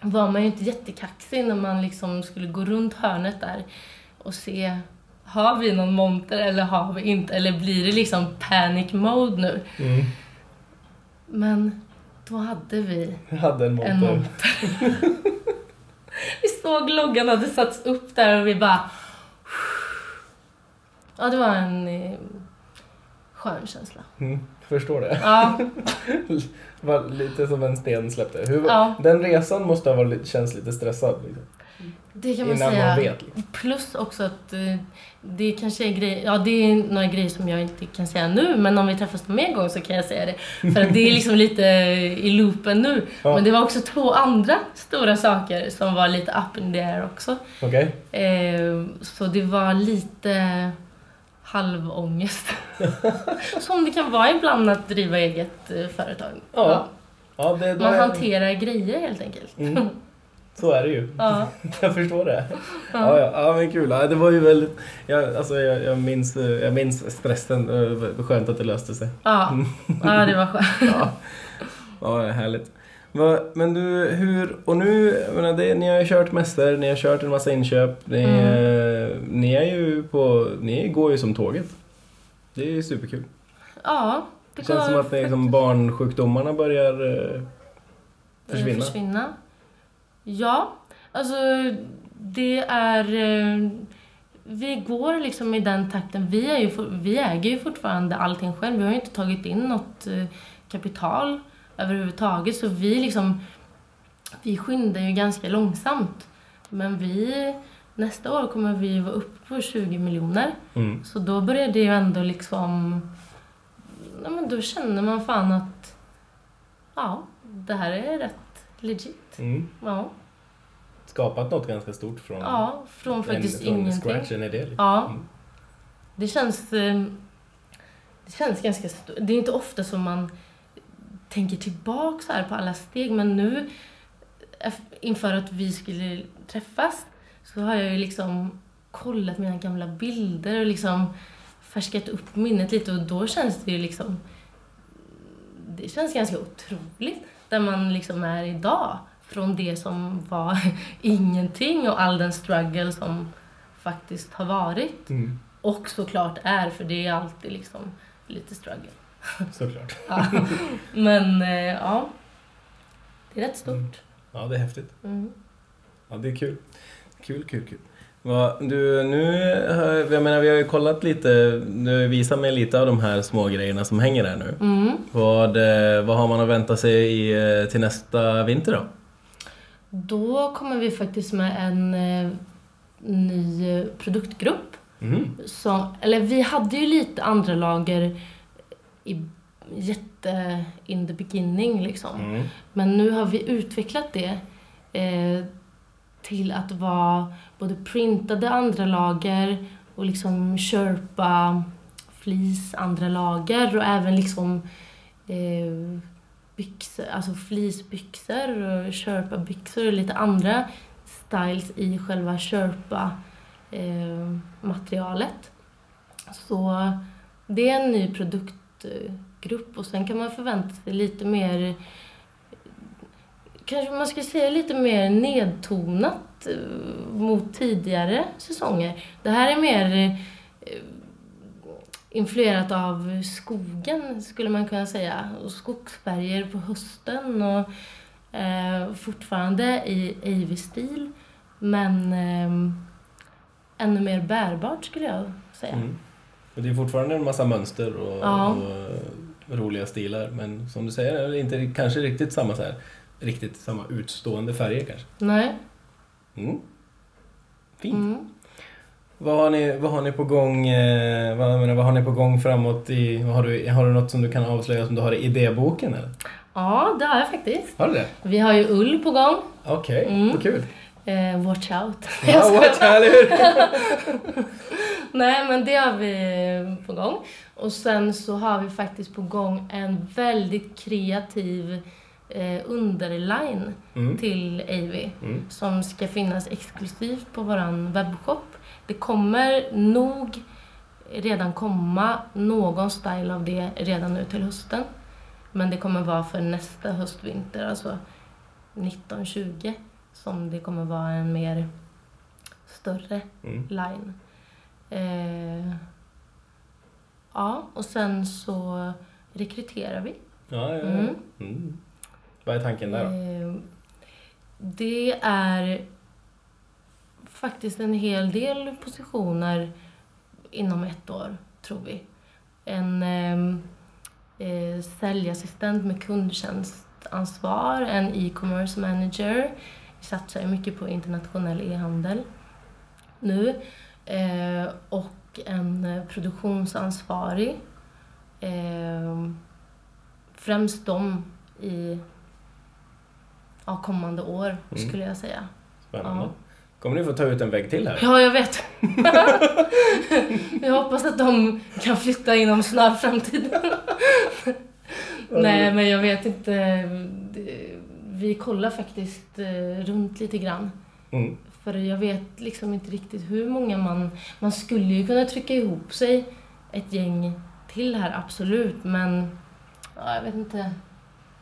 var man ju inte jättekaxig när man liksom skulle gå runt hörnet där och se har vi någon monter eller har vi inte? Eller blir det liksom panic mode nu? Mm. Men då hade vi Jag hade en motor. en monter. [laughs] vi såg loggan hade satts upp där och vi bara... Ja, det var en eh, skön känsla. Mm, förstår det. Ja, [laughs] var lite som en sten släppte. Hur, Ja. Den resan måste ha varit, känts lite stressad. Liksom. det kan man Innan säga. man vet. Liksom. Plus också att eh, det kanske är grejer, ja det är några grejer som jag inte kan säga nu, men om vi träffas någon mer gång så kan jag säga det. För att det är liksom lite i loopen nu. Ja. Men det var också två andra stora saker som var lite up in the air också. Okej? Eh, så det var lite halvångest. [laughs] som det kan vara ibland att driva eget eh, företag. Ja. Ja, det, då Man är- hanterar grejer helt enkelt. Mm. Så är det ju. Ja. [laughs] Jag förstår det. [laughs] Ja, ja, ja men kul. Ja, det var ju väldigt... Jag, alltså, jag, jag, minns, jag minns stressen. Skönt att det löste sig. Ja, ja det var skönt. Ja, ja härligt. Va, men du, hur... Och nu, jag menar, det, ni har ju kört mässor, ni har kört en massa inköp. Ni, Mm. eh, ni är ju på... Ni går ju som tåget. Det är ju superkul. Ja, Det det känns går som att det liksom barnsjukdomarna börjar eh, försvinna. försvinna. Ja, alltså det är... eh, Vi går liksom i den takten. Vi, är ju, vi äger ju fortfarande allting själv. Vi har ju inte tagit in något eh, kapital överhuvudtaget. Så vi liksom... Vi skyndar ju ganska långsamt. Men vi... Nästa år kommer vi vara uppe på 20 miljoner. Mm. Så då börjar det ju ändå liksom... Ja, men då känner man fan att... Ja, det här är rätt legit. Mm. Ja, Skapat något ganska stort från, ja från faktiskt en, från ingenting. scratch, en idé. Liksom. Ja, Mm. det känns... eh, Det känns ganska stort. Det är inte ofta som man tänker tillbaka så här på alla steg, men nu eff- inför att vi skulle träffas så har jag ju liksom kollat mina gamla bilder och liksom färskat upp minnet lite och då känns det ju liksom... Det känns ganska otroligt där man liksom är idag. Från det som var [laughs] ingenting och all den struggle som faktiskt har varit. Mm. Och såklart är, för det är alltid liksom lite struggle. [laughs] Såklart. Ja. Men eh, ja, det är rätt stort. Ja, det är häftigt. Mm. Ja, det är kul. Kul, kul, kul. Va, du, nu, jag menar, vi har ju kollat lite, du visat mig lite av de här små grejerna som hänger där nu. Mm. Vad, eh, vad har man att vänta sig i, eh, till nästa vinter då? Då kommer vi faktiskt med en ny produktgrupp. Mhm. Så, eller vi hade ju lite andra lager i jätte in the beginning liksom. Mm. Men nu har vi utvecklat det eh, till att vara både printade andra lager och liksom köpa flis andra lager och även liksom eh, byxor, alltså fleecebyxor och köpa byxor och lite andra styles i själva köpa eh, materialet. Så det är en ny Eh, grupp och sen kan man förvänta sig lite mer kanske man ska säga lite mer nedtonat eh, mot tidigare säsonger. Det här är mer eh, influerat av skogen skulle man kunna säga. Och skogsfärger på hösten och eh, fortfarande i Ivy-stil Men eh, ännu mer bärbart skulle jag säga. Mm. Och det är fortfarande en massa mönster och, Ja. och eh, roliga stilar men som du säger är det inte kanske riktigt samma så här, riktigt samma utstående färger kanske. Nej. Mm. Fint. Mm. Vad har ni, vad har ni på gång, eh, vad, menar, vad har ni på gång framåt i, har du, har du något som du kan avslöja som du har i idéboken eller? Ja, det har jag faktiskt. Har du det? Vi har ju ull på gång. Okej, Mm. vad kul. Eh, watch out. Ja, what, eller hur? [laughs] Nej, men det har vi på gång. Och sen så har vi faktiskt på gång en väldigt kreativ eh, underline Mm. till Avy Mm. som ska finnas exklusivt på våran webbshop. Det kommer nog redan komma någon style av det redan nu till hösten. Men det kommer vara för nästa höstvinter, alltså 1920, som det kommer vara en mer större Mm. line. Eh, ja, och sen så rekryterar vi. Ja, ja, ja. Mm. Mm. Vad är tanken där då? Eh, det är faktiskt en hel del positioner inom ett år, tror vi. En ehm, eh, säljassistent med kundtjänstansvar, en e-commerce manager. Vi satsar mycket på internationell e-handel nu. Eh, och en produktionsansvarig. Eh, främst de i ja, kommande år, Mm. skulle jag säga. Spännande. Ja. Kommer ni få ta ut en vägg till här? Ja, jag vet. [laughs] jag hoppas att de kan flytta inom snar framtid. Nej, men jag vet inte. Vi kollar faktiskt eh, runt lite grann. Mm. För jag vet liksom inte riktigt hur många man... Man skulle ju kunna trycka ihop sig ett gäng till här, absolut. Men ja, jag vet inte.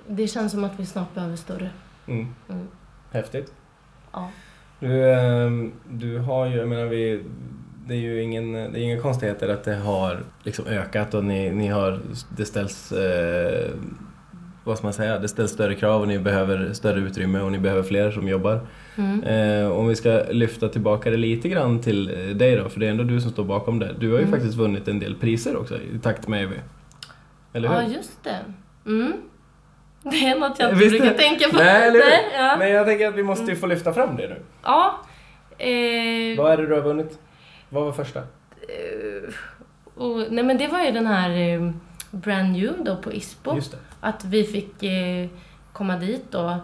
Det känns som att vi snart behöver större. Mm. Mm. Häftigt. Ja. Du, ehm, du har ju, jag menar vi, det är ju ingen, det är inga konstigheter att det har liksom ökat och ni, ni har, det ställs, eh, vad ska man säga, det ställs större krav och ni behöver större utrymme och ni behöver fler som jobbar. Mm. Eh, om vi ska lyfta tillbaka det lite grann till eh, dig då, för det är ändå du som står bakom det. Du har ju Mm. faktiskt vunnit en del priser också i takt med Evy. Eller hur? Ja, just det. Mm. [laughs] Det är något jag inte Visst brukar det- tänka på. Nej, eller hur? Nej, ja. Men jag tänker att vi måste ju få lyfta fram det nu. ja. Eh, Vad är det du har vunnit? Vad var första? eh, och, nej men det var ju den här eh, Brand New då på ISPO. Just det. Att vi fick eh, komma dit då.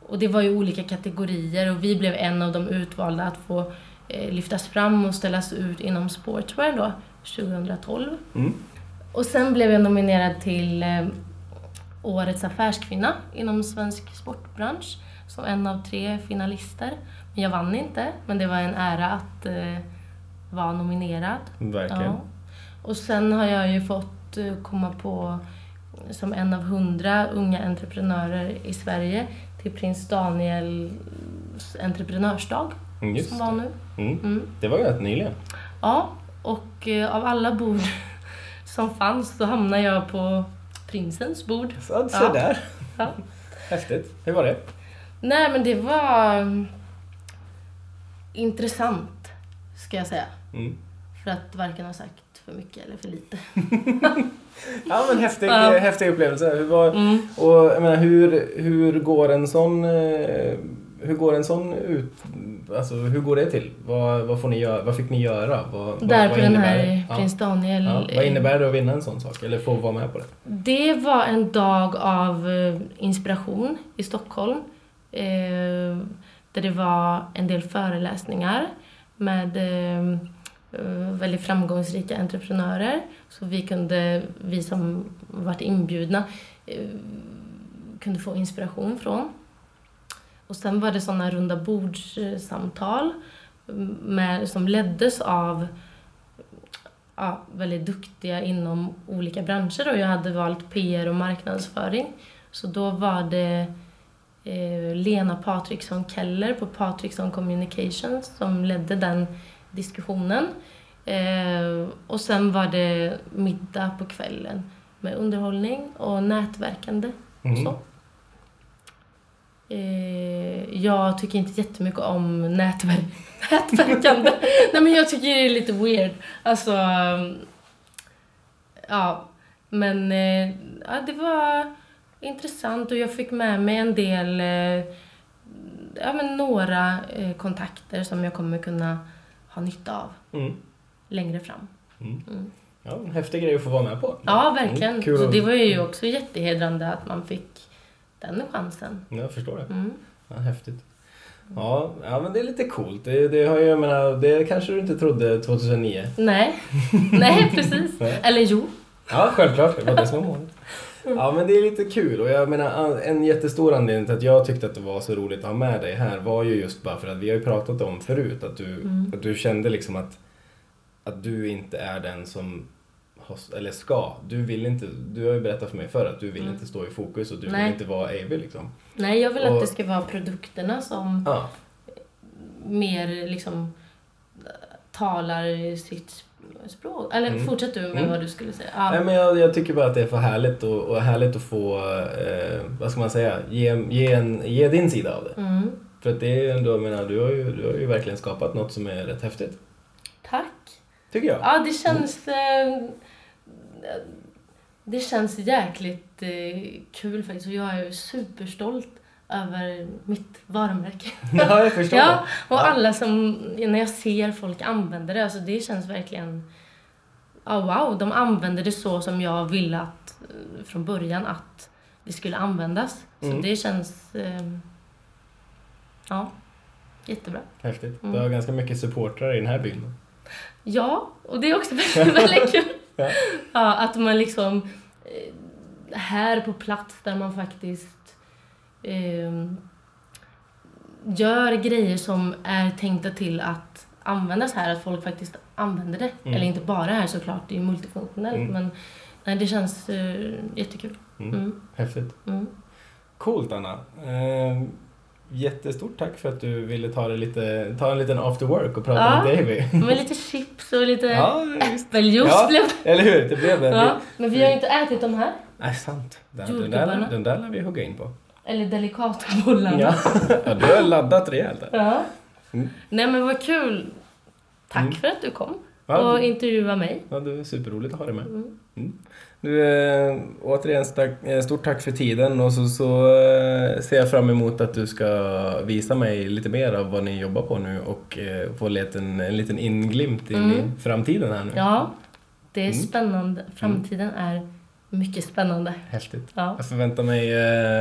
Och det var ju olika kategorier och vi blev en av de utvalda att få eh, lyftas fram och ställas ut inom sportswear då, 2012. Mm. Och sen blev jag nominerad till eh, Årets affärskvinna inom svensk sportbransch som en av tre finalister. Men jag vann inte, men det var en ära att eh, vara nominerad. Verkligen. Ja. Och sen har jag ju fått komma på som en av hundra unga entreprenörer i Sverige till prins Daniels entreprenörsdag Mm, Just som var nu. det. Mm. Mm. Det var rätt nyligen. Ja, och eh, av alla bord [laughs] som fanns så hamnade jag på prinsens bord. Så, Ja. där. Ja. [laughs] Häftigt. Hur var det? Nej, men det var mm, intressant, ska jag säga. Mm. För att varken ha sagt för mycket eller för lite. [laughs] Ja men häftig, Ja. häftig upplevelse. Hur, var, Mm. och jag menar, hur, hur går en sån eh, hur går en sån ut? Alltså hur går det till? Vad, vad, får ni göra, vad fick ni göra? Vad, Där vad på den här? Ja. Prins Daniel. Ja. Vad innebär det att vinna en sån sak? Eller få vara med på det? Det var en dag av eh, inspiration i Stockholm. Eh, där det var en del föreläsningar med eh, eh, Eh, väldigt framgångsrika entreprenörer. Så vi kunde, vi som varit inbjudna, eh, kunde få inspiration från. Och sen var det sådana runda bordssamtal mm, med, som leddes av ja, väldigt duktiga inom olika branscher och jag hade valt PR och marknadsföring. Så då var det eh, Lena Patriksson Keller på Patriksson Communications som ledde den diskussionen. Eh, och sen var det middag på kvällen med underhållning och nätverkande. Mm. Så. Eh, jag tycker inte jättemycket om nätverk [laughs] nätverkande. Nej men jag tycker det är lite weird. Alltså, ja. Men eh, ja, det var intressant och jag fick med mig en del, eh, ja men några eh, kontakter som jag kommer kunna ha nytta av Mm. längre fram. Mm. Mm. Ja, en häftig grej att få vara med på. Ja, verkligen. Mm, kul Så det var ju också jättehedrande att man fick den chansen. Jag förstår det. Mm. Ja, häftigt. Ja, ja, men det är lite coolt. Det, det, har ju, jag menar, det kanske du inte trodde 2009. Nej, [laughs] nej precis. Nej. Eller jo. Ja, självklart. Det var det som var målet. [laughs] Ja, men det är lite kul. Och jag menar, en jättestor anledning till att jag tyckte att det var så roligt att ha med dig här var ju just bara för att vi har ju pratat om förut att du, Mm. att du kände liksom att, att du inte är den som eller ska. Du vill inte, du har ju berättat för mig förr att du vill Mm. inte stå i fokus och du Nej. vill inte vara Eivy liksom. Nej, jag vill Och- att det ska vara produkterna som Ja, mer liksom talar sitt språk. Eller Mm. fortsätt du med Mm. vad du skulle säga. Ja. Nej, men jag, jag tycker bara att det är för härligt och, och härligt att få, eh, vad ska man säga, ge, ge, en, ge din sida av det. Mm. För att det är ändå, menar, du har, ju, du har ju verkligen skapat något som är rätt häftigt. Tack. Tycker jag. Ja, det känns... Eh, det känns jäkligt eh, kul faktiskt. Och jag är superstolt över mitt varumärke. Ja, jag [laughs] förstår. Ja, och alla som... När jag ser folk använda det, alltså det känns verkligen... Ja, wow, de använder det så som jag ville att, eh, från början att det skulle användas. Så Mm. det känns... Eh, ja, jättebra. Häftigt. Mm. Du har ganska mycket supportrar i den här byn. Ja, och det är också [laughs] väldigt, väldigt kul. Ja. Ja, att man liksom eh, här på plats där man faktiskt eh, gör grejer som är tänkta till att användas här, att folk faktiskt använder det. Mm. Eller inte bara här såklart, det är ju multifunktionellt Mm. men nej, det känns eh, jättekul. Mm. Mm. Häftigt. Mm. Coolt Anna. Eh, jättestort tack för att du ville ta, det lite, ta en liten after work och prata Ja. med Davy. [laughs] Med lite chips och lite Ja, äppeljuice Ja. blev Eller hur? Det blev det. Ja, men vi har ju inte ätit de här. Nej, sant. Den, den, där, den där lär vi hugga in på. Eller delikatbollarna. Ja. [laughs] ja, du har laddat rejält där. Ja. Mm. Nej men vad kul. Tack Mm. för att du kom Ja, och du- intervjuade mig. Ja, det är superroligt att ha dig med. Mm. Mm. Du, eh, återigen stack, eh, stort tack för tiden och så, så eh, ser jag fram emot att du ska visa mig lite mer av vad ni jobbar på nu och eh, få en liten, en liten inglimt in Mm. i framtiden här nu. Ja, det är Mm. spännande. Framtiden är mycket spännande. Häftigt. Ja. Jag förväntar mig,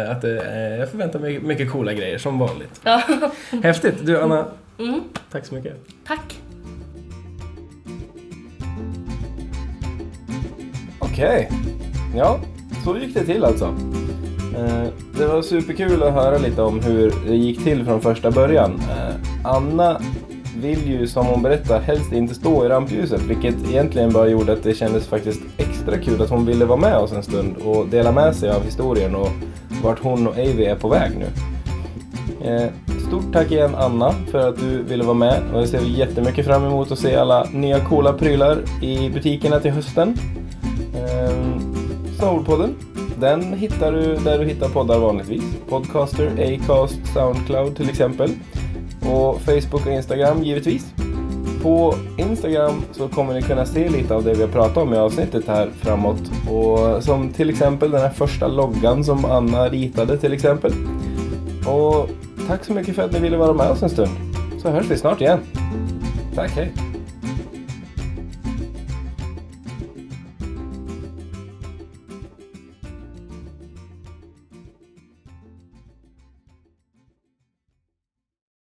eh, att det, eh, jag förväntar mig mycket coola grejer som vanligt. ja. [laughs] Häftigt! Du Anna, Mm. tack så mycket. Tack. Okej. Ja, så gick det till alltså. Eh, Det var superkul att höra lite om hur det gick till från första början. Anna vill ju, som hon berättar, helst inte stå i rampljuset, vilket egentligen bara gjorde att det kändes faktiskt extra kul att hon ville vara med oss en stund och dela med sig av historien och vart hon och Avi är på väg nu. Eh, stort tack igen Anna för att du ville vara med och jag ser jättemycket fram emot att se alla nya coola prylar i butikerna till hösten. Ehm, Snowboardpodden, den hittar du där du hittar poddar vanligtvis. Podcaster, Acast, Soundcloud till exempel. Och Facebook och Instagram givetvis. På Instagram så kommer ni kunna se lite av det vi har pratat om i avsnittet här framåt. Och som till exempel den här första loggan som Anna ritade till exempel. Och tack så mycket för att ni ville vara med oss en stund. Så hörs vi snart igen. Tack, hej!